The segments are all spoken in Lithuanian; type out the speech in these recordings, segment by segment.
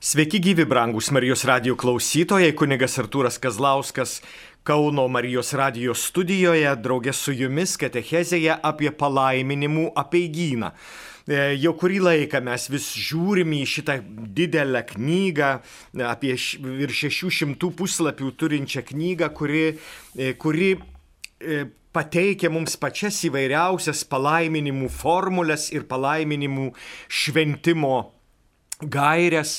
Sveiki gyvi, brangus Marijos radio klausytojai, kunigas Artūras Kazlauskas Kauno Marijos radio studijoje, draugė su jumis katechezėje apie palaiminimų apeigyną. E, jau kurį laiką mes vis žiūrim į šitą didelę knygą, apie virš 600 puslapių turinčią knygą, kuri, e, kuri e, pateikia mums pačias įvairiausias palaiminimų formulės ir palaiminimų šventimo gairias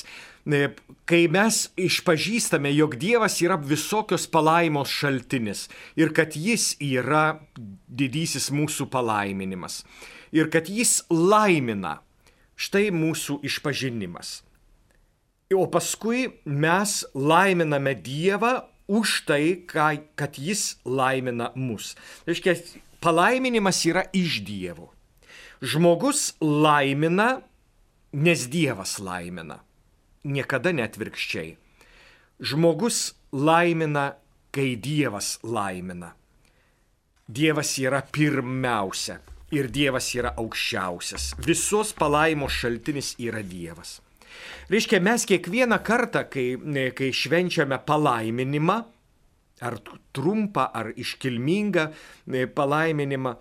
kai mes išpažįstame, jog Dievas yra visokios palaimos šaltinis ir kad Jis yra didysis mūsų palaiminimas ir kad Jis laimina, štai mūsų išpažinimas. O paskui mes laiminame Dievą už tai, kad Jis laimina mus. Tai reiškia, palaiminimas yra iš Dievo. Žmogus laimina, nes Dievas laimina niekada netvirkščiai. Žmogus laimina, kai Dievas laimina. Dievas yra pirmiausia ir Dievas yra aukščiausias. Visos palaimos šaltinis yra Dievas. Reiškia, mes kiekvieną kartą, kai, kai švenčiame palaiminimą, ar trumpą, ar iškilmingą palaiminimą,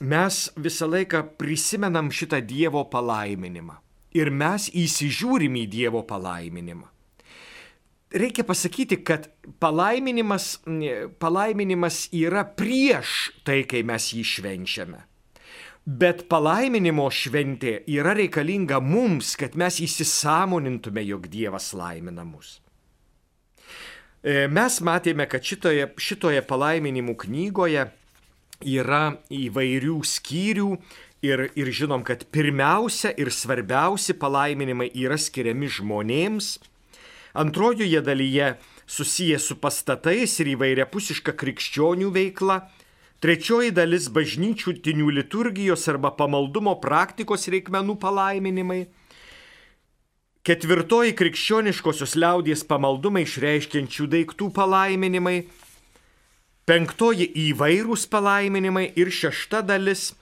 mes visą laiką prisimenam šitą Dievo palaiminimą ir mes įsižiūrim į Dievo palaiminimą. Reikia pasakyti, kad palaiminimas, palaiminimas yra prieš tai, kai mes jį švenčiame. Bet palaiminimo šventė yra reikalinga mums, kad mes įsisamonintume, jog Dievas laimina mus. E, mes matėme, kad šitoje, šitoje palaiminimų knygoje yra įvairių skyrių Ir, ir žinom, kad pirmiausia ir svarbiausi palaiminimai yra skiriami žmonėms. Antrojoje dalyje susiję su pastatais ir įvairiapusiška krikščionių veikla. Trečioji dalis bažnyčių tinių liturgijos arba pamaldumo praktikos reikmenų palaiminimai. Ketvirtoji krikščioniškosios liaudies pamaldumai išreiškiančių daiktų palaiminimai. Penktoji įvairūs palaiminimai ir šešta dalis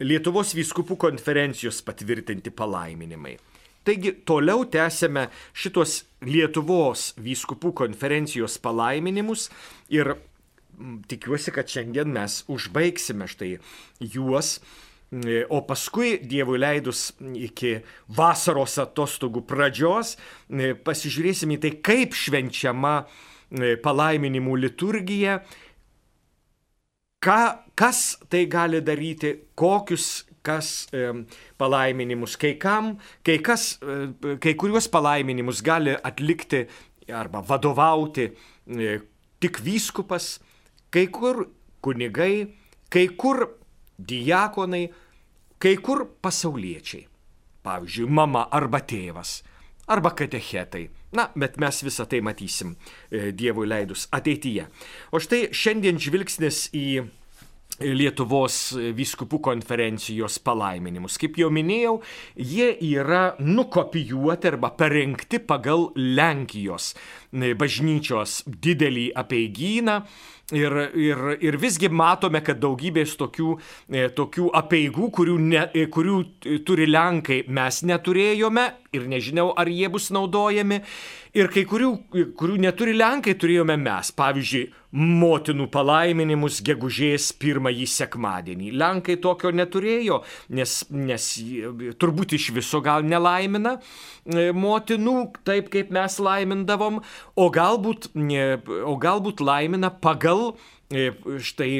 Lietuvos vyskupų konferencijos patvirtinti palaiminimai. Taigi toliau tęsėme šitos Lietuvos vyskupų konferencijos palaiminimus ir tikiuosi, kad šiandien mes užbaigsime štai juos. O paskui Dievui leidus iki vasaros atostogų pradžios pasižiūrėsime į tai, kaip švenčiama palaiminimų liturgija ką, kas tai gali daryti, kokius kas e, palaiminimus, kai kam, kai, kas, e, kai kuriuos palaiminimus gali atlikti arba vadovauti e, tik vyskupas, kai kur kunigai, kai kur diakonai, kai kur pasauliečiai. Pavyzdžiui, mama arba tėvas, arba katechetai. Na, bet mes visą tai matysim e, Dievui leidus ateityje. O štai šiandien žvilgsnis į Lietuvos vyskupų konferencijos palaiminimus. Kaip jau minėjau, jie yra nukopijuoti arba parengti pagal Lenkijos bažnyčios didelį apieigyną. Ir, ir, ir visgi matome, kad daugybės tokių, tokių apieigų, kurių, ne, kurių turi Lenkai, mes neturėjome ir nežinau, ar jie bus naudojami. Ir kai kurių, kurių neturi Lenkai, turėjome mes. Pavyzdžiui, motinų palaiminimus gegužės pirmąjį sekmadienį. Lenkai tokio neturėjo, nes, nes turbūt iš viso gal nelaimina e, motinų taip, kaip mes laimindavom, o galbūt, o galbūt laimina pagal e, štai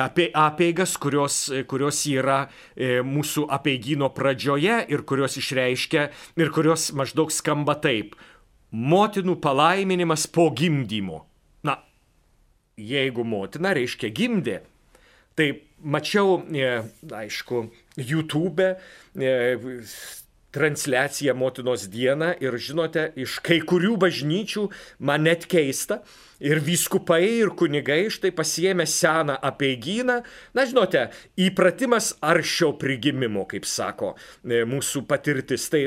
apie apeigas, kurios, kurios yra e, mūsų apeigino pradžioje ir kurios išreiškia ir kurios maždaug skamba taip motinų palaiminimas po gimdymo. Na, jeigu motina reiškia gimdė, tai mačiau, e, aišku, YouTube e, transliaciją motinos dieną ir žinote, iš kai kurių bažnyčių man net keista, ir vyskupai, ir kunigai štai pasiemė seną apieigyną. Na, žinote, įpratimas aršio prigimimo, kaip sako e, mūsų patirtis. Tai,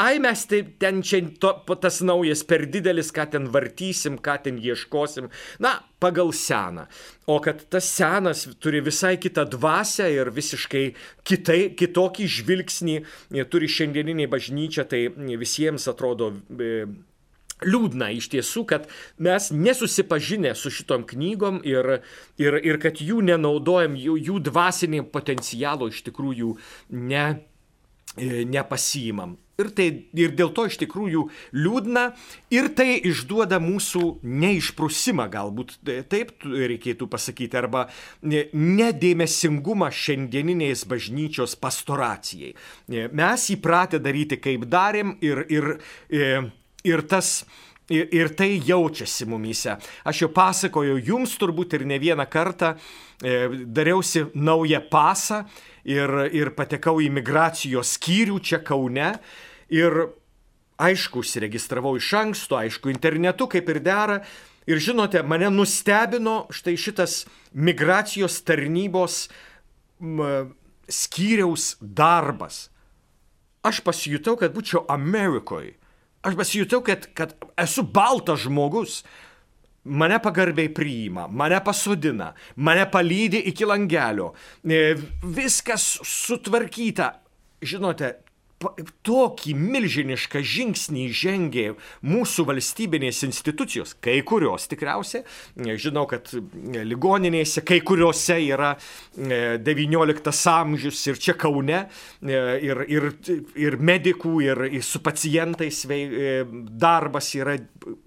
ai mes tai ten čia to, tas naujas per didelis, ką ten vartysim, ką ten ieškosim. Na, pagal seną. O kad tas senas turi visai kitą dvasę ir visiškai kitai, kitokį žvilgsnį turi šiandieniniai bažnyčia, tai visiems atrodo e, liūdna iš tiesų, kad mes nesusipažinę su šitom knygom ir, ir, ir kad jų nenaudojam, jų, jų dvasinį potencialo iš tikrųjų ne, e, nepasiimam. Ir, tai, ir dėl to iš tikrųjų liūdna ir tai išduoda mūsų neišprusimą, galbūt e, taip reikėtų pasakyti, arba nedėmesingumą šiandieniniais bažnyčios pastoracijai. E, mes įpratę daryti, kaip darėm ir, ir, ir, ir tas Ir, ir tai jaučiasi mumyse. Aš jau pasakojau jums turbūt ir ne vieną kartą, e, dariausi naują pasą ir, ir patekau į migracijos skyrių čia Kaune. Ir aišku, užsiregistravau iš anksto, aišku, internetu kaip ir dera. Ir žinote, mane nustebino štai šitas migracijos tarnybos m, skyriaus darbas. Aš pasijutau, kad būčiau Amerikoje Aš pasijutau, kad, kad esu baltas žmogus. Mane pagarbiai priima, mane pasodina, mane palydi iki langelio. E, viskas sutvarkyta. Žinote, tokį milžinišką žingsnį žengė mūsų valstybinės institucijos, kai kurios tikriausiai, žinau, kad ligoninėse, kai kuriuose yra XIX e, amžius ir čia Kaune, e, ir, ir, ir medikų, ir, ir su pacientais e, darbas yra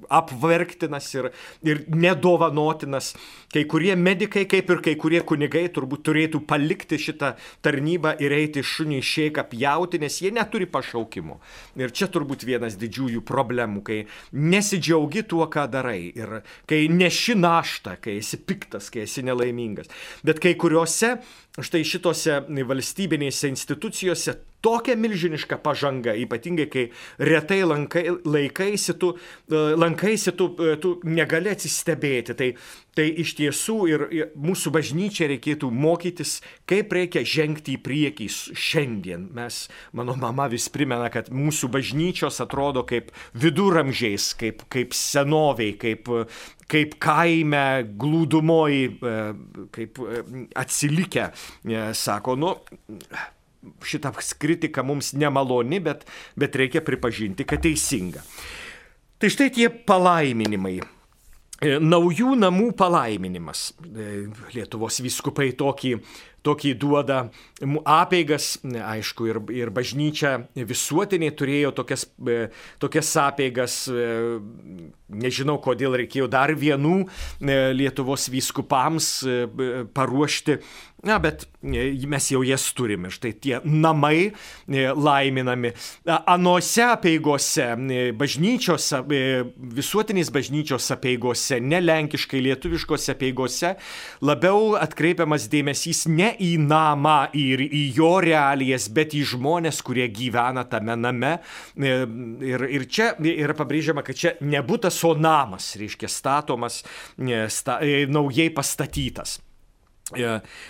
apverktinas ir, ir nedovanotinas. Kai kurie medikai, kaip ir kai kurie kunigai, turbūt turėtų palikti šitą tarnybą ir eiti šunį išėką pjauti, nes jie neturi pašaukimo. Ir čia turbūt vienas didžiųjų problemų, kai nesidžiaugi tuo, ką darai ir kai neši naštą, kai esi piktas, kai esi nelaimingas. Bet kai kuriuose štai šitose valstybinėse institucijose tokia milžiniška pažanga, ypatingai kai retai lankai, laikaisi, tu, e, lankaisi, tu, e, tu negali atsistebėti. Tai, tai iš tiesų ir, ir mūsų bažnyčia reikėtų mokytis, kaip reikia žengti į priekį šiandien. Mes, mano mama vis primena, kad mūsų bažnyčios atrodo kaip viduramžiais, kaip, kaip senoviai, kaip, kaip kaime, glūdumoji, e, kaip atsilikę, sako, nu, šita kritika mums nemaloni, bet, bet reikia pripažinti, kad teisinga. Tai štai tie palaiminimai. E, naujų namų palaiminimas. E, Lietuvos viskupai tokį, tokį duoda apeigas, aišku, ir, ir bažnyčia visuotiniai turėjo tokias, e, tokias apeigas, nežinau, kodėl reikėjo dar vienų Lietuvos viskupams paruošti Na, bet e, mes jau jas turime. Štai tie namai e, laiminami. Anuose apieigose, e, bažnyčios, visuotinės bažnyčios apieigose, ne lenkiškai, lietuviškose apieigose, labiau atkreipiamas dėmesys ne į namą ir į jo realijas, bet į žmonės, kurie gyvena tame name. Ir, ir čia yra pabrėžiama, kad čia nebūtas, o namas, reiškia statomas, sta, naujai pastatytas. E,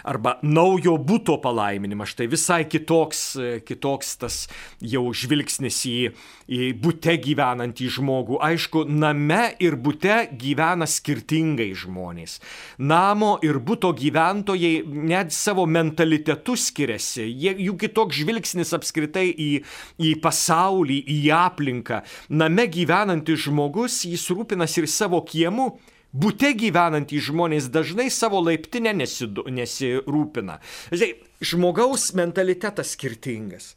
arba naujo būto palaiminimas, štai visai kitoks, e, kitoks tas jau žvilgsnis į, į būte gyvenantį žmogų. Aišku, name ir būte gyvena skirtingai žmonės. Namo ir būto gyventojai net savo mentalitetu skiriasi, Jie, jų kitoks žvilgsnis apskritai į, į pasaulį, į aplinką. Name gyvenantis žmogus, jis rūpinas ir savo kiemu, Bute gyvenantys žmonės dažnai savo laiptinę nesidu, nesirūpina. Žinai, žmogaus mentalitetas skirtingas.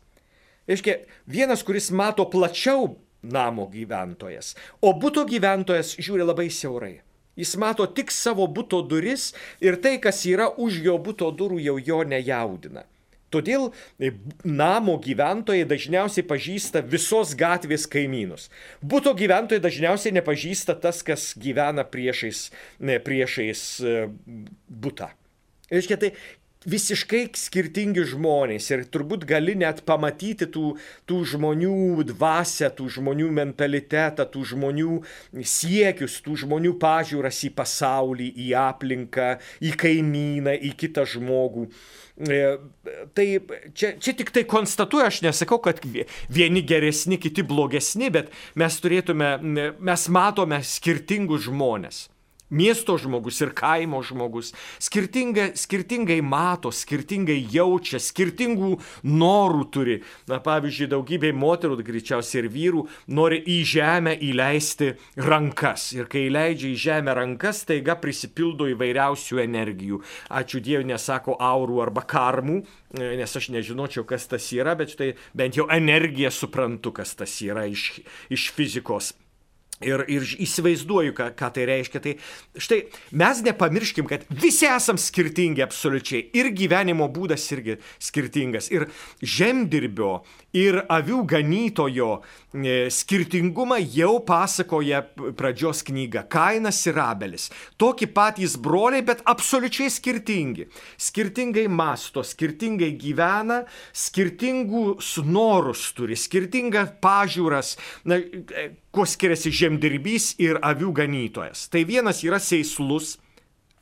Reiškia, vienas, kuris mato plačiau namo gyventojas, o būto gyventojas žiūri labai siaurai. Jis mato tik savo būto duris ir tai, kas yra už jo būto durų, jau jo nejaudina. Todėl e, namo gyventojai dažniausiai pažįsta visos gatvės kaimynus. Būto gyventojai dažniausiai nepažįsta tas, kas gyvena priešais, priešais e, būtą. Reiškia, tai visiškai skirtingi žmonės ir turbūt gali net pamatyti tų, tų žmonių dvasę, tų žmonių mentalitetą, tų žmonių siekius, tų žmonių pažiūras į pasaulį, į aplinką, į kaimyną, į kitą žmogų. E, tai čia, čia tik tai konstatuoju, aš nesakau, kad vieni geresni, kiti blogesni, bet mes turėtume, mes matome skirtingus žmonės miesto žmogus ir kaimo žmogus skirtingai, skirtingai mato, skirtingai jaučia, skirtingų norų turi. Na, pavyzdžiui, daugybė moterų, greičiausiai ir vyrų, nori į žemę įleisti rankas. Ir kai įleidžia į žemę rankas, taiga prisipildo įvairiausių energijų. Ačiū Dievui, nesako aurų arba karmų, nes aš nežinočiau, kas tas yra, bet štai bent jau energiją suprantu, kas tas yra iš, iš fizikos. Ir, ir įsivaizduoju, ką, ką tai reiškia. Tai štai mes nepamirškim, kad visi esam skirtingi absoliučiai. Ir gyvenimo būdas irgi skirtingas. Ir žemdirbio, ir avių ganytojo skirtingumą jau pasakoja pradžios knyga Kainas ir Abelis. Tokie patys broliai, bet absoliučiai skirtingi. Skirtingai masto, skirtingai gyvena, skirtingus norus turi, skirtingas pažiūras. Na, e, kuo skiriasi žemdirbys ir avių ganytojas. Tai vienas yra seislus,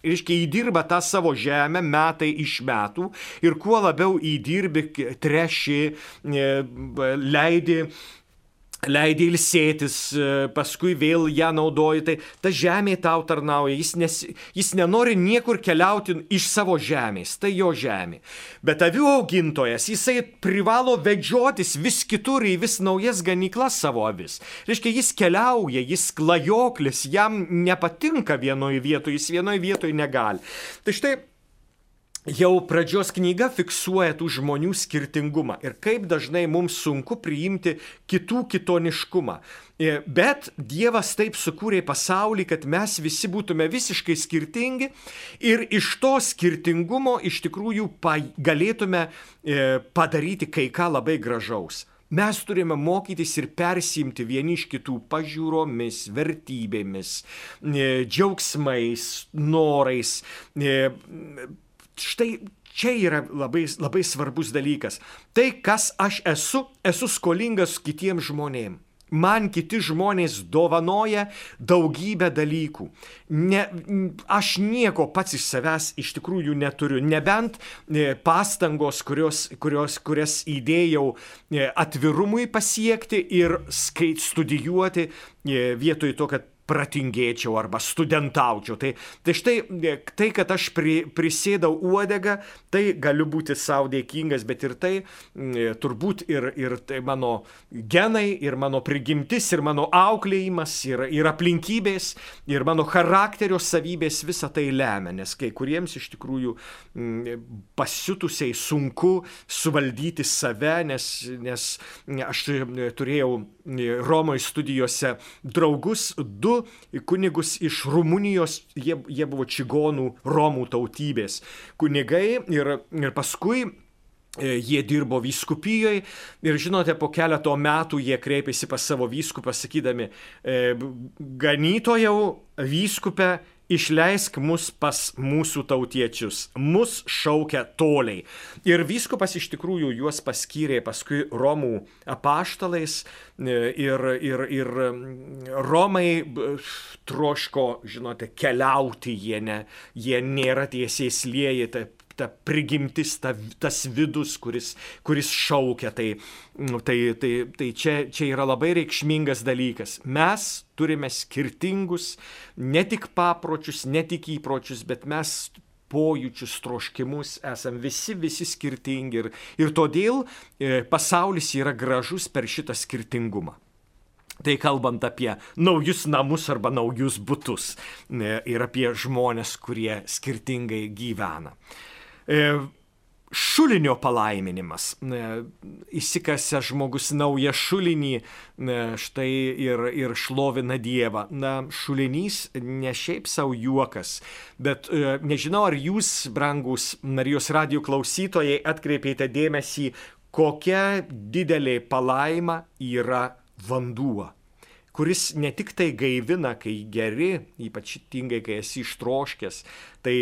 reiškia, įdirba tą savo žemę metai iš metų ir kuo labiau įdirbi, treši, e, leidi leidai ilsėtis, e, paskui vėl ją naudoji, tai ta žemė tau tarnauja, jis, nes, jis nenori niekur keliauti iš savo žemės, tai jo žemė. Bet avių augintojas, jisai privalo vedžiotis vis kitur į vis naujas ganyklas savo avis. Reiškia, jis keliauja, jis klajoklis, jam nepatinka vienoje vietoje, jis vienoje vietoje negali. Tai štai jau pradžios knyga fiksuoja tų žmonių skirtingumą ir kaip dažnai mums sunku priimti kitų kitoniškumą. E, bet Dievas taip sukūrė pasaulį, kad mes visi būtume visiškai skirtingi ir iš to skirtingumo iš tikrųjų galėtume e, padaryti kai ką labai gražaus. Mes turime mokytis ir persimti vieni iš kitų pažiūromis, vertybėmis, e, džiaugsmais, norais, štai čia yra labai, labai svarbus dalykas. Tai, kas aš esu, esu skolingas kitiems žmonėms. Man kiti žmonės dovanoja daugybę dalykų. Ne, aš nieko pats iš savęs iš tikrųjų neturiu, nebent e, pastangos, kurios, kurios, kurias įdėjau e, atvirumui pasiekti ir skait studijuoti e, vietoj to, kad pratingėčiau arba studentaučiau. Tai, tai štai tai, kad aš pri, prisėdau uodegą, tai galiu būti savo dėkingas, bet ir tai turbūt ir, ir tai mano genai, ir mano prigimtis, ir mano auklėjimas, ir, ir aplinkybės, ir mano charakterio savybės visą tai lemia, nes kai kuriems iš tikrųjų pasiutusiai sunku suvaldyti save, nes, nes aš turėjau Romoje studijose draugus, du kunigus iš Rumunijos, jie, jie buvo čigonų Romų tautybės kunigai ir, ir paskui e, Jie dirbo vyskupijoje ir žinote, po keleto metų jie kreipėsi pas savo vyskupą sakydami, e, ganytojau vyskupę, išleisk mus pas mūsų tautiečius, mus šaukia toliai. Ir vyskupas iš tikrųjų juos paskyrė paskui Romų apaštalais e, ir, ir, ir Romai troško, žinote, keliauti, jie, ne, jie nėra tiesiai slieji, tai ta prigimtis, ta, tas vidus, kuris, kuris šaukia. Tai, nu, tai, tai, tai čia, čia yra labai reikšmingas dalykas. Mes turime skirtingus ne tik papročius, ne tik įpročius, bet mes pojūčius, troškimus, esam visi, visi skirtingi ir, ir todėl e, pasaulis yra gražus per šitą skirtingumą. Tai kalbant apie naujus namus arba naujus būtus e, ir apie žmonės, kurie skirtingai gyvena. E, šulinio palaiminimas. E, įsikasė žmogus naują šulinį, e, štai ir, ir šlovina Dievą. Na, šulinys ne šiaip savo juokas, bet nežinau, ar jūs, brangus Marijos radio klausytojai, atkreipėte dėmesį, kokia didelė palaima yra vanduo kuris ne tik tai gaivina, kai geri, ypač tingai, kai esi ištroškęs, tai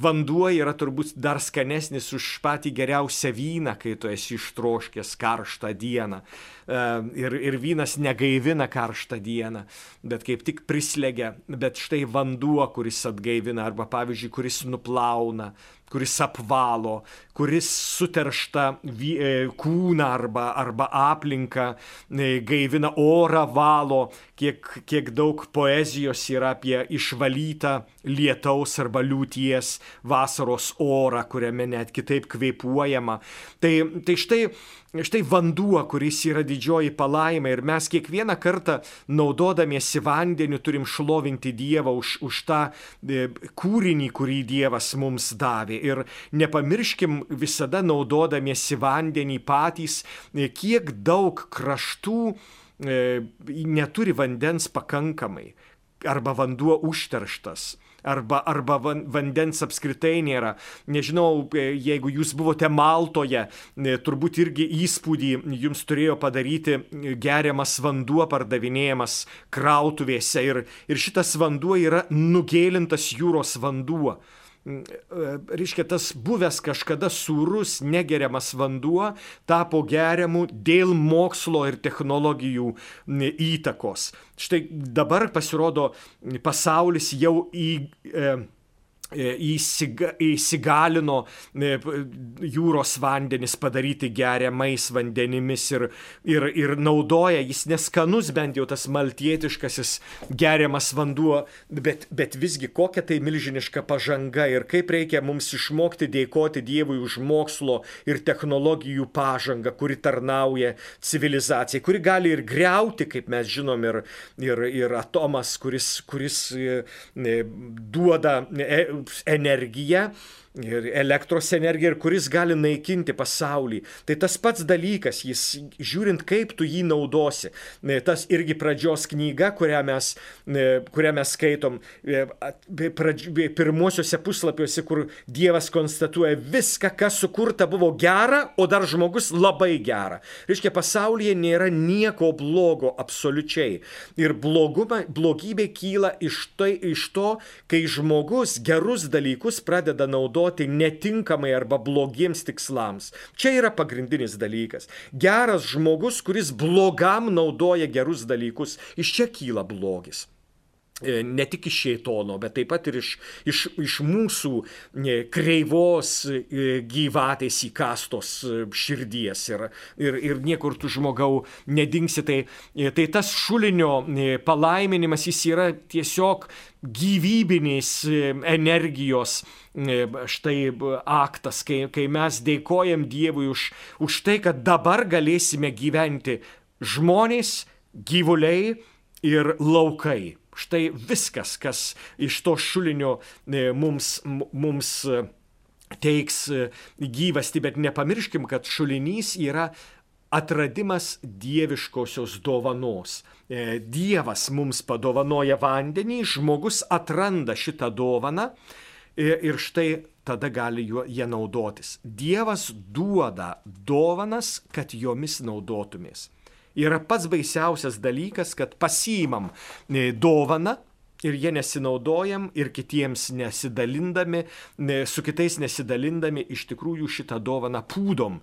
vanduo yra turbūt dar skanesnis už patį geriausią vyną, kai tu esi ištroškęs karštą dieną. E, ir, ir vynas negaivina karštą dieną, bet kaip tik prislegia. Bet štai vanduo, kuris atgaivina, arba pavyzdžiui, kuris nuplauna, kuris apvalo, kuris suteršta e, kūną arba, arba aplinką, e, gaivina orą, valo, kiek, kiek daug poezijos yra apie išvalytą lietaus arba liūties vasaros orą, kuriame net kitaip kvepuojama. Tai, tai štai štai vanduo, kuris yra didžioji palaima ir mes kiekvieną kartą naudodamiesi vandeniu turim šlovinti Dievą už, už tą e, kūrinį, kurį Dievas mums davė. Ir nepamirškim visada naudodamiesi vandenį patys, e, kiek daug kraštų e, neturi vandens pakankamai arba vanduo užterštas arba, arba vandens apskritai nėra. Nežinau, e, jeigu jūs buvote Maltoje, e, turbūt irgi įspūdį jums turėjo padaryti geriamas vanduo pardavinėjamas krautuvėse ir, ir šitas vanduo yra nugėlintas jūros vanduo. Mm, e, reiškia, tas buvęs kažkada sūrus, negeriamas vanduo tapo geriamu dėl mokslo ir technologijų įtakos. Štai dabar pasirodo pasaulis jau į... E, įsiga, įsigalino e, jūros vandenis padaryti geriamais vandenimis ir, ir, ir naudoja, jis neskanus bent jau tas maltietiškasis geriamas vanduo, bet, bet visgi kokia tai milžiniška pažanga ir kaip reikia mums išmokti dėkoti Dievui už mokslo ir technologijų pažangą, kuri tarnauja civilizacijai, kuri gali ir greuti, kaip mes žinom, ir, ir, ir atomas, kuris, kuris e, duoda energiją ir elektros energiją, ir kuris gali naikinti pasaulį. Tai tas pats dalykas, jis žiūrint, kaip tu jį naudosi. E, tas irgi pradžios knyga, kurią mes, e, kurią mes skaitom, e, pirmuosiuose puslapiuose, kur Dievas konstatuoja viską, kas sukurta buvo gera, o dar žmogus labai gera. Reiškia, pasaulyje nėra nieko blogo absoliučiai. Ir bloguma, blogybė kyla iš, tai, iš to, kai žmogus gerus dalykus pradeda naudoti naudoti netinkamai arba blogiems tikslams. Čia yra pagrindinis dalykas. Geras žmogus, kuris blogam naudoja gerus dalykus, iš čia kyla blogis ne tik iš šeitono, bet taip pat ir iš, iš, iš mūsų e, kreivos e, gyvatės įkastos širdies ir, ir, ir niekur tu žmogau nedingsi. Tai, tai tas šulinio palaiminimas jis yra tiesiog gyvybinės energijos E, štai aktas, kai, kai mes dėkojam Dievui už, už tai, kad dabar galėsime gyventi žmonės, gyvuliai ir laukai. Štai viskas, kas iš to šulinio e, mums, mums e, teiks gyvasti, bet nepamirškim, kad šulinys yra atradimas dieviškosios dovanos. Dievas mums padovanoja vandenį, žmogus atranda šitą dovaną ir štai tada gali juo, jie naudotis. Dievas duoda dovanas, kad jomis naudotumės. Yra pats baisiausias dalykas, kad pasiimam e, dovaną, ir jie nesinaudojam ir kitiems nesidalindami, su kitais nesidalindami iš tikrųjų šitą dovaną pūdom.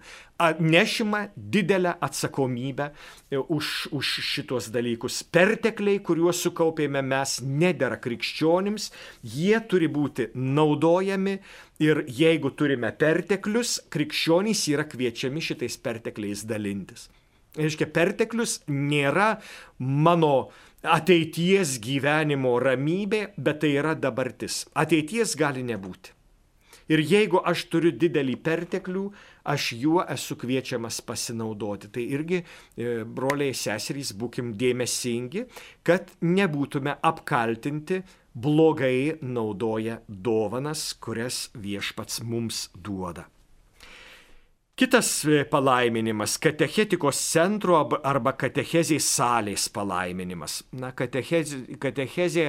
Nešima didelę atsakomybę e, už, už šitos dalykus. Pertekliai, kuriuos sukaupėme mes, nedėra krikščionims, jie turi būti naudojami ir jeigu turime perteklius, krikščionys yra kviečiami šitais pertekliais dalintis. Reiškia, perteklius nėra mano ateities gyvenimo ramybė, bet tai yra dabartis. Ateities gali nebūti. Ir jeigu aš turiu didelį perteklių, aš juo esu kviečiamas pasinaudoti. Tai irgi, e, broliai seserys, būkim dėmesingi, kad nebūtume apkaltinti blogai naudoja dovanas, kurias viešpats mums duoda. Kitas e, palaiminimas - katechetikos centro arba katechezės salės palaiminimas. Na, katechezė, katechezė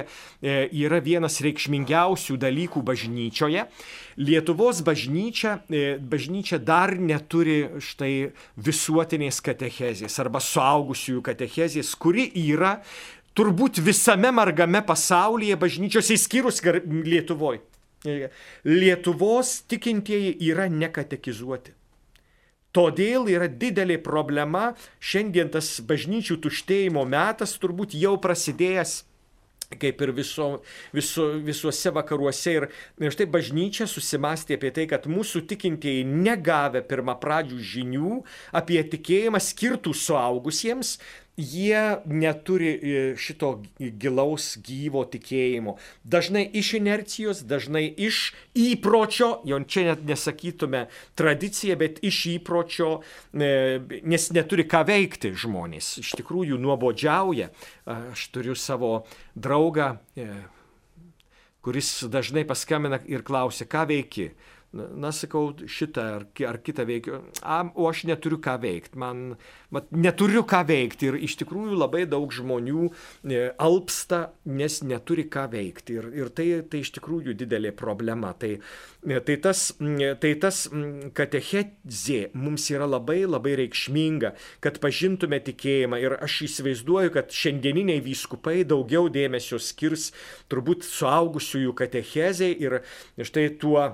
yra vienas reikšmingiausių dalykų bažnyčioje. Lietuvos bažnyčia, e, bažnyčia dar neturi štai visuotinės katechezės arba suaugusiųjų katechezės, kuri yra turbūt visame margame pasaulyje bažnyčios įskyrus Lietuvoje. Lietuvos tikintieji yra nekatekizuoti. Todėl yra didelė problema, šiandien tas bažnyčių tuštėjimo metas turbūt jau prasidėjęs kaip ir viso, viso, visuose vakaruose. Ir, ir štai bažnyčia susimastė apie tai, kad mūsų tikintieji negavę pirmą pradžių žinių apie tikėjimą skirtų suaugusiems, jie neturi e, šito gilaus gyvo tikėjimo. Dažnai iš inercijos, dažnai iš įpročio, jau čia net nesakytume tradicija, bet iš įpročio, e, nes neturi ką veikti žmonės. Iš tikrųjų nuobodžiauja. Aš turiu savo draugą, e, kuris dažnai paskambina ir klausia, ką veiki na, sakau, šitą ar, ar kitą veikiu, a, o aš neturiu ką veikti, man, mat, neturiu ką veikti ir iš tikrųjų labai daug žmonių e, alpsta, nes neturi ką veikti ir, ir tai, tai iš tikrųjų didelė problema. Tai, e, tai tas, tai tas katechezė mums yra labai labai reikšminga, kad pažintume tikėjimą. Ir aš įsivaizduoju, kad šiandieniniai vyskupai daugiau dėmesio skirs turbūt suaugusiųjų katechezei ir štai tuo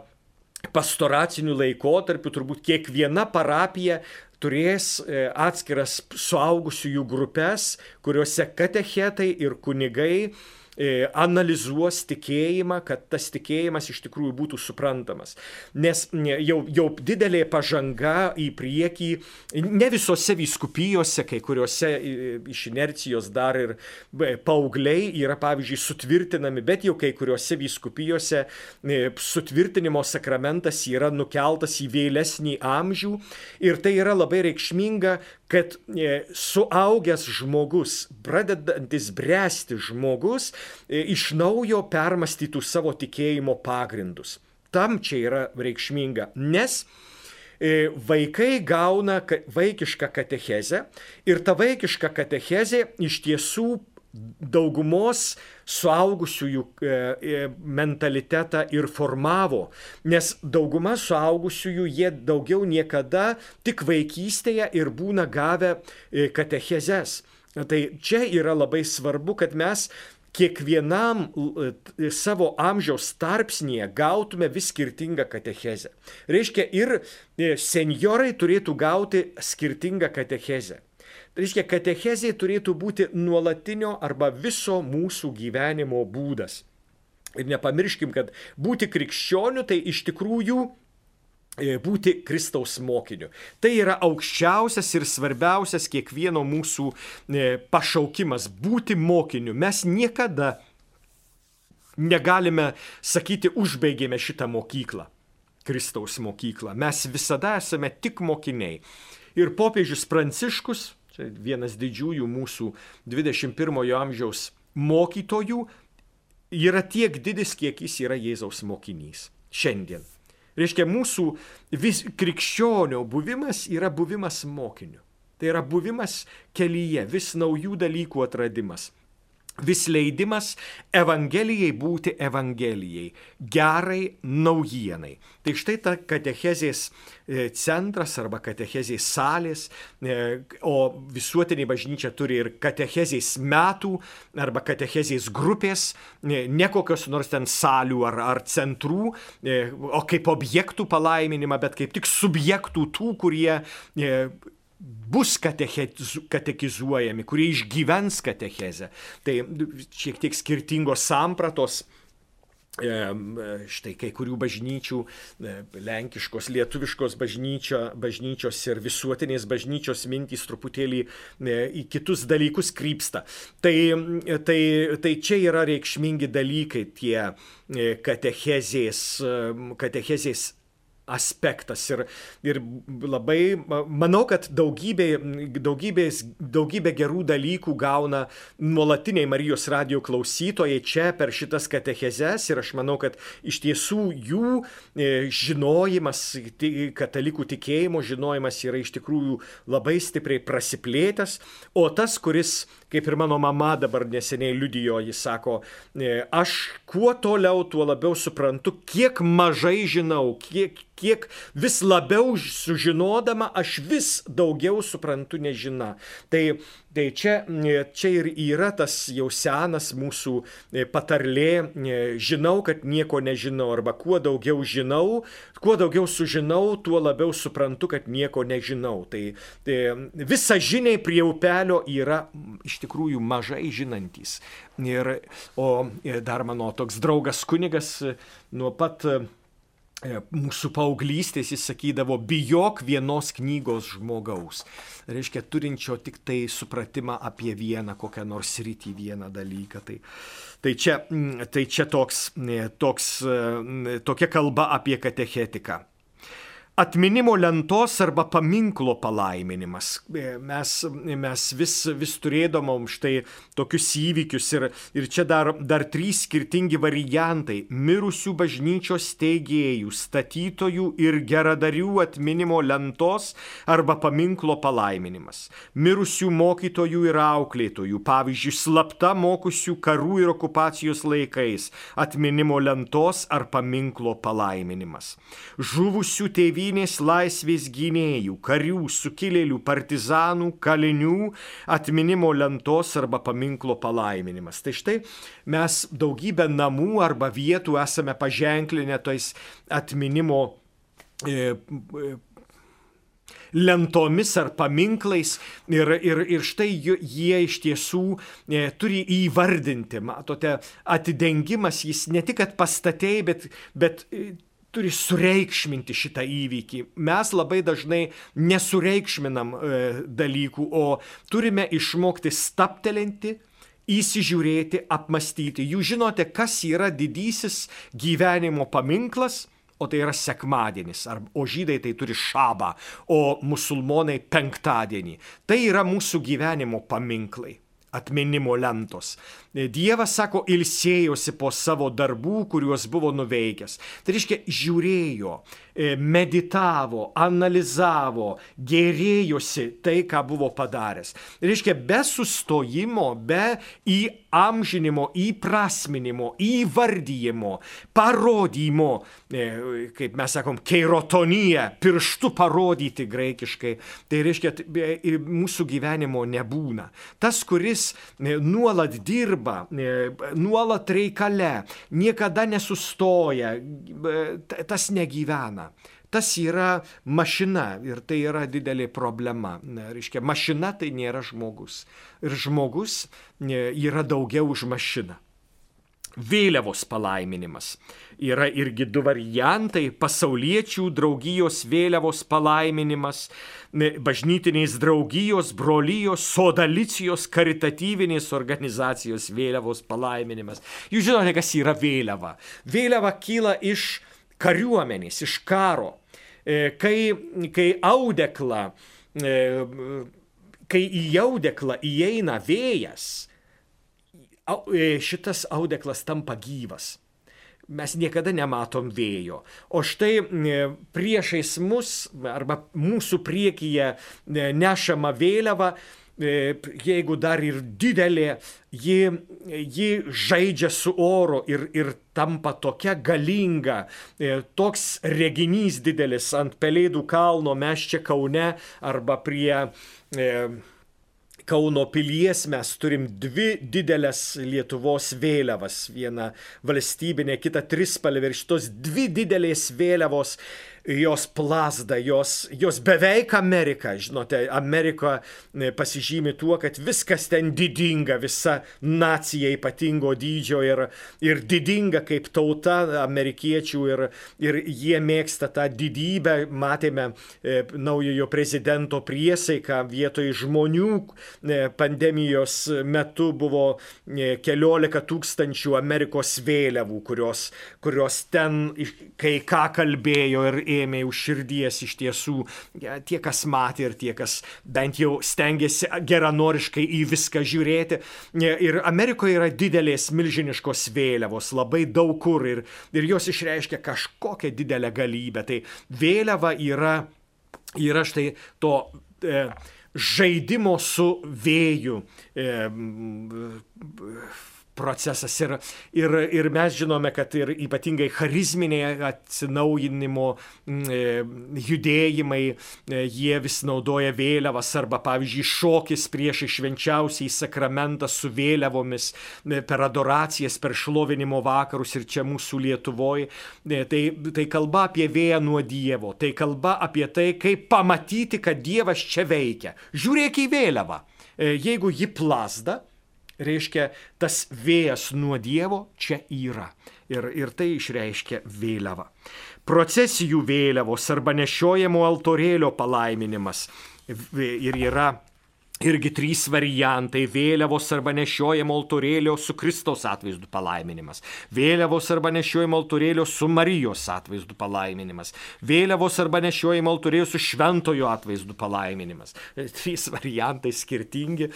pastoraciniu laikotarpiu turbūt kiekviena parapija turės e, atskiras suaugusiųjų grupės, kuriuose katechetai ir kunigai E, analizuos tikėjimą, kad tas tikėjimas iš tikrųjų būtų suprantamas. Nes jau, jau didelė pažanga į priekį, ne visose vyskupijose, kai kuriuose iš inercijos dar ir paaugliai yra, pavyzdžiui, sutvirtinami, bet jau kai kuriuose vyskupijose e, sutvirtinimo sakramentas yra nukeltas į vėlesnį amžių ir tai yra labai reikšminga, kad e, suaugęs žmogus, pradedantis bręsti žmogus, e, iš naujo permastytų savo tikėjimo pagrindus. Tam čia yra reikšminga, nes e, vaikai gauna vaikišką katechezę ir ta vaikiška katechezė iš tiesų daugumos suaugusiųjų e, e, mentalitetą ir formavo, nes dauguma suaugusiųjų jie daugiau niekada tik vaikystėje ir būna gavę e, katechezes. Tai čia yra labai svarbu, kad mes kiekvienam savo amžiaus tarpsnėje gautume vis skirtingą katechezę. Reiškia, ir seniorai turėtų gauti skirtingą katechezę. Reiškia, katechezė turėtų būti nuolatinio arba viso mūsų gyvenimo būdas. Ir nepamirškim, kad būti krikščioniu tai iš tikrųjų e, būti Kristaus mokiniu. Tai yra aukščiausias ir svarbiausias kiekvieno mūsų e, pašaukimas - būti mokiniu. Mes niekada negalime sakyti, užbaigėme šitą mokyklą. Kristaus mokyklą. Mes visada esame tik mokiniai. Ir popiežius Pranciškus Čia vienas didžiųjų mūsų 21-ojo amžiaus mokytojų yra tiek didis, kiek jis yra Jėzaus mokinys. Šiandien. Reiškia, mūsų vis krikščionio buvimas yra buvimas mokiniu. Tai yra buvimas kelyje, vis naujų dalykų atradimas vis leidimas Evangelijai būti Evangelijai, gerai naujienai. Tai štai ta katechezės e, centras arba katechezės salės, e, o visuotinė bažnyčia turi ir katechezės metų arba katechezės grupės, e, ne kokios nors ten salių ar, ar centrų, o kaip objektų palaiminimą, bet kaip tik subjektų tų, kurie bus katekizuojami, kurie išgyvens katechezę. Tai šiek tiek skirtingos sampratos. Štai kai kurių bažnyčių, e, lenkiškos, lietuviškos bažnyčio, bažnyčios ir visuotinės bažnyčios mintys truputėlį e, į kitus dalykus krypsta. Tai, tai, tai čia yra reikšmingi dalykai tie e, katechezės, katechezės aspektas. Ir, ir labai manau, kad daugybė, daugybės, daugybė gerų dalykų gauna nuolatiniai Marijos radio klausytojai čia per šitas katechezes ir aš manau, kad iš tiesų jų e, žinojimas, katalikų tikėjimo žinojimas yra iš tikrųjų labai stipriai prasiplėtęs, o tas, kuris kaip ir mano mama dabar neseniai liudijo, jis sako, e, aš kuo toliau, tuo labiau suprantu, kiek mažai žinau, kiek, kiek vis labiau sužinodama, aš vis daugiau suprantu nežiną. Tai, tai čia, čia ir yra tas jau senas mūsų e, patarlė, e, žinau, kad nieko nežinau, arba kuo daugiau žinau, kuo daugiau sužinau, tuo labiau suprantu, kad nieko nežinau. Tai, tai visa žiniai prie upelio yra iš tikrųjų mažai žinantys. Ir, o e, dar mano toks draugas kunigas nuo pat E, mūsų paauglystės jis sakydavo, bijok vienos knygos žmogaus. Reiškia, turinčio tik tai supratimą apie vieną kokią nors rytį, vieną dalyką. Tai, tai čia, tai čia toks, e, toks, e, tokia kalba apie katechetiką atminimo lentos arba paminklo palaiminimas. E, mes, mes vis, vis turėdamom štai tokius įvykius ir, ir čia dar, dar trys skirtingi variantai - mirusių bažnyčios steigėjų, statytojų ir geradarių atminimo lentos arba paminklo palaiminimas. Mirusių mokytojų ir auklėtojų, pavyzdžiui, slapta mokusių karų ir okupacijos laikais atminimo lentos ar paminklo palaiminimas. Žuvusių tėvynės tėvynės laisvės gynėjų, karių, sukilėlių, partizanų, kalinių atminimo lentos arba paminklo palaiminimas. Tai štai mes daugybę namų arba vietų esame paženklinę tais atminimo e, e, lentomis ar paminklais ir, ir, ir štai jie iš tiesų e, turi įvardinti, matote, atidengimas jis ne tik, kad pastatėjai, bet, bet e, turi sureikšminti šitą įvykį. Mes labai dažnai nesureikšminam e, dalykų, o turime išmokti staptelinti, įsižiūrėti, apmastyti. Jūs žinote, kas yra didysis gyvenimo paminklas? O tai yra sekmadienis, ar, o žydai tai turi šabą, o musulmonai penktadienį. Tai yra mūsų gyvenimo paminklai atminimo lentos. Dievas, sako, ilsėjosi po savo darbų, kuriuos buvo nuveikęs. Tai reiškia, žiūrėjo, e, meditavo, analizavo, gerėjosi tai, ką buvo padaręs. Reiškia, be sustojimo, be įamžinimo, įprasminimo, įvardyjimo, parodymo, e, kaip mes sakom, keirotonija, pirštų parodyti graikiškai. Tai reiškia, mūsų gyvenimo nebūna. Tas, kuris e, nuolat dirba, e, nuolat reikale, niekada nesustoja, e, tas negyvena. Tas yra mašina ir tai yra didelė problema. Reiškia, mašina tai nėra žmogus. Ir žmogus e, yra daugiau už mašiną. Vėliavos palaiminimas yra irgi du variantai - pasauliečių draugijos vėliavos palaiminimas, bažnytinės draugijos, brolyjos, sodalicijos, karitatyvinės organizacijos vėliavos palaiminimas. Jūs žinote, kas yra vėliava. Vėliava kyla iš kariuomenės, iš karo. E, kai, kai audekla, e, kai į audeklą įeina vėjas, e, šitas audeklas tampa gyvas mes niekada nematom vėjo. O štai priešais mus arba mūsų priekyje nešama vėliava, jeigu dar ir didelė, ji, ji žaidžia su oro ir, ir tampa tokia galinga, e, toks reginys didelis ant Pelėdų kalno, mes čia Kaune arba prie e, Kauno pilies mes turim dvi didelės Lietuvos vėliavas. Viena valstybinė, kita trispalvė ir šitos dvi didelės vėliavos jos plazda, jos, jos beveik Amerika. Žinote, Amerika e, pasižymi tuo, kad viskas ten didinga, visa nacija ypatingo dydžio ir, ir didinga kaip tauta amerikiečių ir, ir jie mėgsta tą didybę. Matėme e, naujojo prezidento priesaiką vietoj žmonių e, pandemijos metu buvo e, keliolika tūkstančių Amerikos vėliavų, kurios, kurios ten kai ką kalbėjo ir ėmė už širdies iš tiesų tie, kas matė ir tie, kas bent jau stengiasi geranoriškai į viską žiūrėti. Ir Amerikoje yra didelės milžiniškos vėliavos, labai daug kur ir, ir jos išreiškia kažkokią didelę galybę. Tai vėliava yra, yra štai to e, žaidimo su vėju. E, procesas. Ir, ir, ir mes žinome, kad ir ypatingai charizminiai atsinaujinimo e, judėjimai, e, jie vis naudoja vėliavas arba, pavyzdžiui, šokis prieš išvenčiausiai sakramentą su vėliavomis e, per adoracijas, per šlovinimo vakarus ir čia mūsų Lietuvoje. Tai, tai kalba apie vėją nuo Dievo, tai kalba apie tai, kaip pamatyti, kad Dievas čia veikia. Žiūrėk į vėliavą. Jeigu ji plasda, reiškia tas vėjas nuo Dievo čia yra. Ir, ir tai išreiškia vėliava. Procesijų vėliavos arba nešiojamo altorėlio palaiminimas ir yra Irgi trys variantai - vėliavos arba nešiojamo altorėlio su Kristaus atvaizdu palaiminimas, vėliavos arba nešiojamo altorėlio su Marijos atvaizdu palaiminimas, vėliavos arba nešiojamo altorėlio su Šventojo atvaizdu palaiminimas. Trys variantai skirtingi,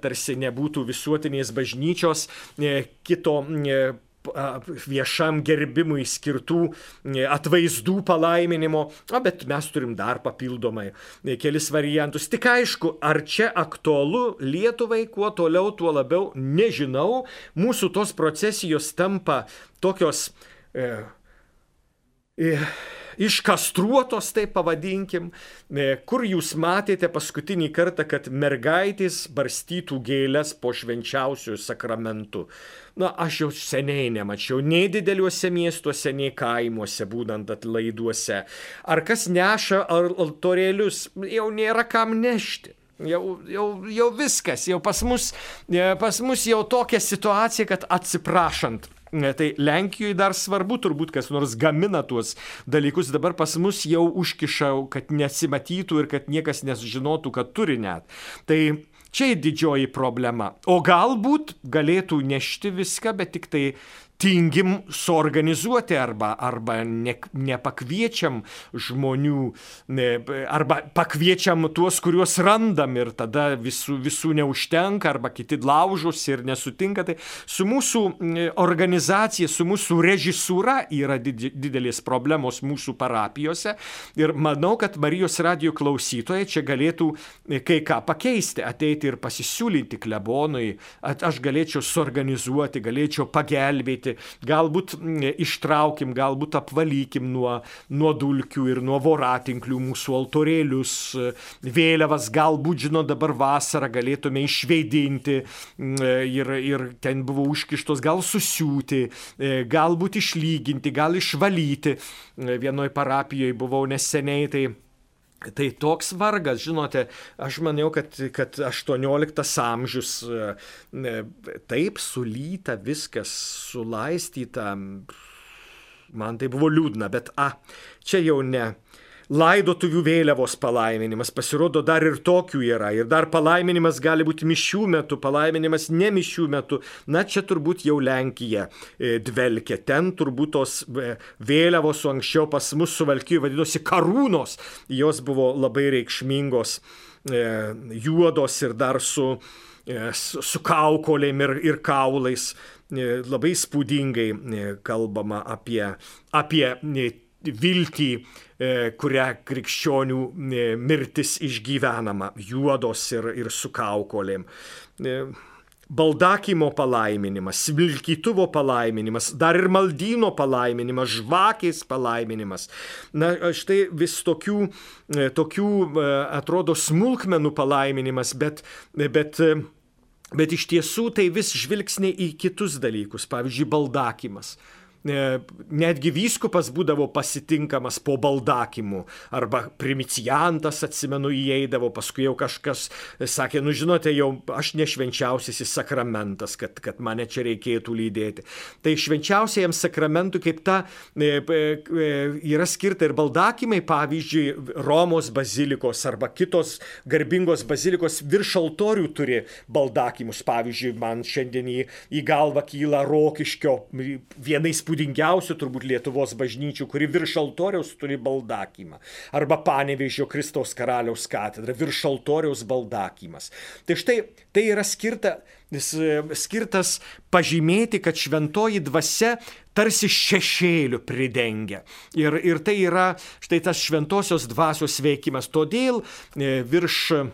tarsi nebūtų visuotinės bažnyčios kito viešam gerbimui skirtų e, atvaizdų palaiminimo, o, bet mes turim dar papildomai e, kelis variantus. Tik aišku, ar čia aktualu Lietuvai, kuo toliau, tuo labiau nežinau. Mūsų tos procesijos tampa tokios e, e, iškastruotos, taip pavadinkim, e, kur jūs matėte paskutinį kartą, kad mergaitės barstytų gėlės po švenčiausiųjų sakramentų. Na, aš jau seniai nemačiau nei dideliuose miestuose, nei kaimuose, būnant atlaiduose. Ar kas neša altorėlius, jau nėra kam nešti. Jau, jau, jau viskas, jau pas mus, e, pas mus jau tokia situacija, kad atsiprašant, Tai Lenkijoje dar svarbu turbūt, kas nors gamina tuos dalykus, dabar pas mus jau užkiša, kad nesimatytų ir kad niekas nesužinotų, kad turi net. Tai čia didžioji problema. O galbūt galėtų nešti viską, bet tik tai tingim suorganizuoti arba, arba ne, nepakviečiam žmonių, ne, arba pakviečiam tuos, kuriuos randam ir tada visų, visų neužtenka, arba kiti laužosi ir nesutinka. Tai su mūsų organizacija, su mūsų režisūra yra didelės problemos mūsų parapijose ir manau, kad Marijos radio klausytojai čia galėtų kai ką pakeisti, ateiti ir pasisiūlyti klebonui, aš galėčiau suorganizuoti, galėčiau pagelbėti daryti. Galbūt ištraukim, galbūt apvalykim nuo, nuo dulkių ir nuo voratinklių mūsų altorėlius, vėliavas, galbūt, žinot, dabar vasarą galėtume išveidinti ir, ir ten buvo užkištos, gal susiūti, e, galbūt išlyginti, gal išvalyti. Vienoje parapijoje buvau neseniai, tai Tai toks vargas, žinote, aš maniau, kad, kad 18 amžius e, taip sulyta viskas, sulaistyta, man tai buvo liūdna, bet a, čia jau ne laidotuvių vėliavos palaiminimas. Pasirodo, dar ir tokių yra. Ir dar palaiminimas gali būti mišių metu, palaiminimas ne mišių metu. Na, čia turbūt jau Lenkija e, dvelkia. Ten turbūt tos e, vėliavos, o anksčiau pas mus suvalkyjų vadinosi karūnos. Jos buvo labai reikšmingos, e, juodos ir dar su su kaukolėm ir, ir kaulais labai spūdingai kalbama apie, apie viltį, e, kurią krikščionių e, mirtis išgyvenama, juodos ir, ir su kaukolėm. E, baldakimo palaiminimas, vilkytuvo palaiminimas, dar ir maldyno palaiminimas, žvakės palaiminimas. Na, štai vis tokių, tokių atrodo smulkmenų palaiminimas, bet, bet Bet iš tiesų tai vis žvilgsniai į kitus dalykus, pavyzdžiui, baldakimas. E, netgi vyskupas būdavo pasitinkamas po baldakimu, arba primicijantas, atsimenu, įeidavo, paskui jau kažkas sakė, nu žinote, jau aš nešvenčiausiasis sakramentas, kad, kad mane čia reikėtų lydėti. Tai švenčiausiajam sakramentui kaip ta e, e, yra skirta ir baldakimai, pavyzdžiui, Romos bazilikos arba kitos garbingos bazilikos virš altorių turi baldakimus. Pavyzdžiui, man šiandien į, į galvą kyla Rokiškio vienais įspūdingiausių turbūt Lietuvos bažnyčių, kuri virš altoriaus turi baldakymą. Arba Panevežio Kristaus karaliaus katedra, virš altoriaus baldakymas. Tai štai tai yra skirta, skirtas pažymėti, kad šventoji dvasia tarsi šešėlių pridengia. Ir, ir tai yra štai tas šventosios dvasios veikimas. Todėl e, virš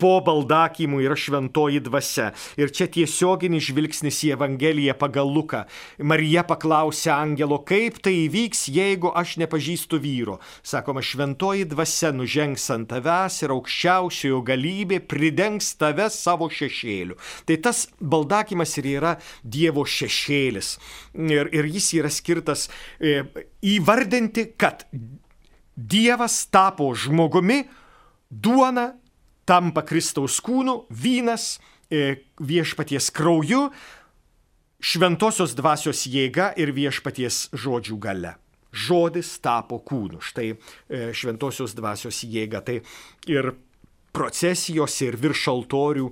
po baldakymų yra šventoji dvasia. Ir čia tiesioginis žvilgsnis į Evangeliją pagal Luką. Marija paklausė angelo, kaip tai įvyks, jeigu aš nepažįstu vyro. Sakoma, šventoji dvasia nužengs ant tavęs ir aukščiausiojo galybė pridengs tave savo šešėliu. Tai tas baldakymas ir yra Dievo šešėlis. Ir, ir jis yra skirtas e, įvardinti, kad Dievas tapo žmogumi, duona tampa Kristaus kūnu, vynas e, viešpaties krauju, šventosios dvasios jėga ir viešpaties žodžių gale. Žodis tapo kūnu. Štai e, šventosios dvasios jėga. Tai ir procesijose ir virš altorių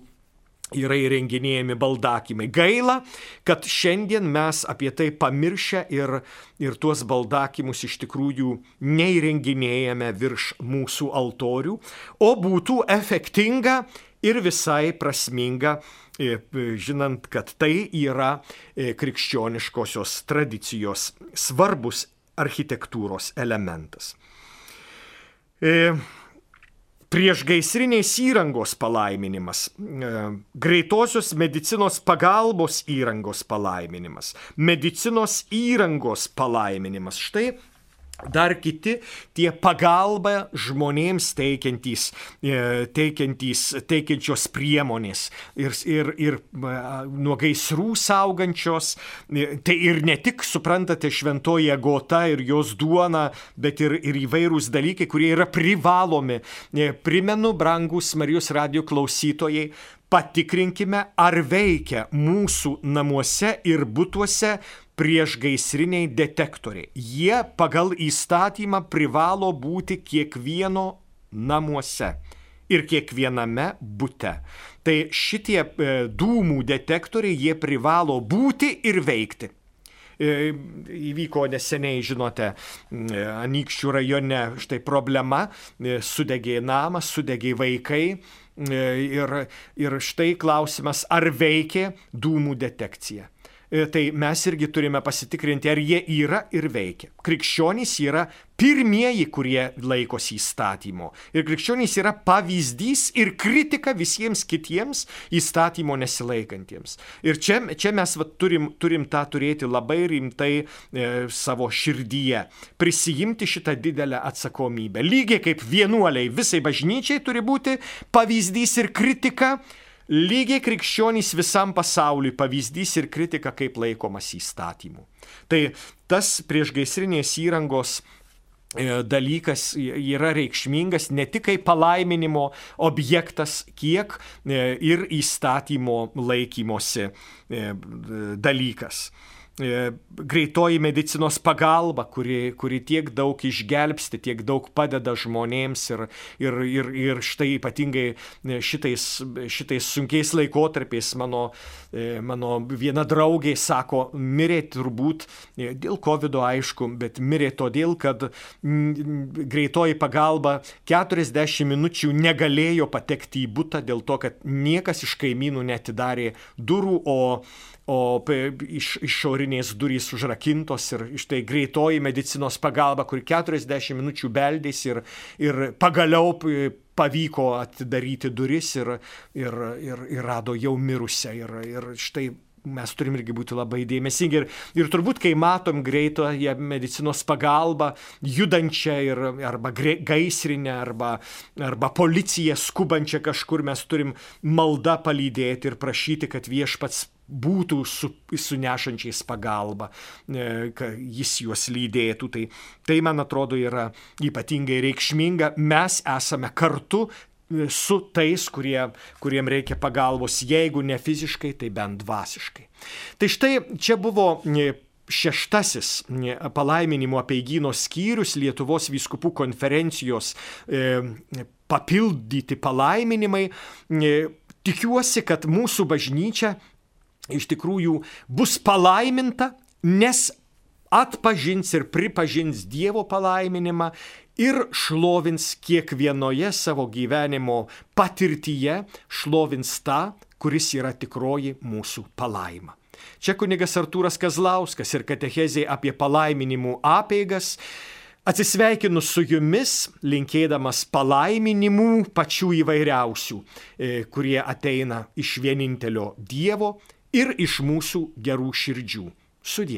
yra įrenginėjami baldakimai. Gaila, kad šiandien mes apie tai pamiršę ir, ir tuos baldakimus iš tikrųjų neįrenginėjame virš mūsų altorių, o būtų efektinga ir visai prasminga, e, žinant, kad tai yra e, krikščioniškosios tradicijos svarbus architektūros elementas. Priešgaisrinės įrangos palaiminimas, e, greitosios medicinos pagalbos įrangos palaiminimas, medicinos įrangos palaiminimas. Štai Dar kiti tie pagalba žmonėms teikiantys, e, teikiantys, teikiančios priemonės ir, ir, ir nuo gaisrų saugančios. E, tai ir ne tik, suprantate, šventoji agota ir jos duona, bet ir, ir įvairūs dalykai, kurie yra privalomi. E, primenu, brangus Marijos radio klausytojai, patikrinkime, ar veikia mūsų namuose ir būtuose priešgaisriniai detektoriai. Jie pagal įstatymą privalo būti kiekvieno namuose ir kiekviename bute. Tai šitie e, dūmų detektoriai, jie privalo būti ir veikti. E, įvyko neseniai, žinote, e, Anykščių rajone štai problema, sudegė namas, sudegė vaikai. Ir, ir štai klausimas, ar veikė dūmų detekcija. E, tai mes irgi turime pasitikrinti, ar jie yra ir veikia. Krikščionys yra pirmieji, kurie laikosi įstatymo. Ir krikščionys yra pavyzdys ir kritika visiems kitiems įstatymo nesilaikantiems. Ir čia, čia mes va, turim, turim tą turėti labai rimtai e, savo širdyje. Prisijimti šitą didelę atsakomybę. Lygiai kaip vienuoliai visai bažnyčiai turi būti pavyzdys ir kritika lygiai krikščionys visam pasauliui pavyzdys ir kritika, kaip laikomas įstatymų. Tai tas priešgaisrinės įrangos e, dalykas yra reikšmingas ne tik kaip palaiminimo objektas, kiek e, ir įstatymo laikymosi e, dalykas. E, greitoji medicinos pagalba, kuri, kuri tiek daug išgelbsti, tiek daug padeda žmonėms ir, ir, ir, ir štai ypatingai e, šitais, šitais sunkiais laikotarpiais mano, e, mano viena draugė sako, mirė turbūt dėl COVID aišku, bet mirė todėl, kad greitoji pagalba 40 minučių negalėjo patekti į būtą dėl to, kad niekas iš kaimynų netidarė durų, o o iš, išorinės durys užrakintos ir štai greitoji medicinos pagalba, kur 40 minučių beldės ir, ir pagaliau pavyko atidaryti duris ir, ir, ir, ir rado jau mirusią. Ir, ir štai mes turim irgi būti labai dėmesingi. Ir, ir turbūt, kai matom greitąją medicinos pagalbą, judančią ir, arba gaisrinę, arba, arba policiją skubančią kažkur, mes turim maldą palydėti ir prašyti, kad viešpats būtų su, sunešančiais pagalbą, e, kad jis juos lydėtų. Tai, tai, man atrodo, yra ypatingai reikšminga. Mes esame kartu e, su tais, kurie, kuriem reikia pagalbos, jeigu ne fiziškai, tai bent dvasiškai. Tai štai čia buvo e, šeštasis palaiminimo apeigyno skyrius Lietuvos vyskupų konferencijos papildyti palaiminimai. Tikiuosi, kad mūsų bažnyčia iš tikrųjų bus palaiminta, nes atpažins ir pripažins Dievo palaiminimą ir šlovins kiekvienoje savo gyvenimo patirtyje, šlovins tą, kuris yra tikroji mūsų palaima. Čia kunigas Artūras Kazlauskas ir katechezė apie palaiminimų apeigas Atsisveikinu su jumis, linkėdamas palaiminimų pačių įvairiausių, e, kurie ateina iš vienintelio Dievo ir iš mūsų gerų širdžių. Sudie.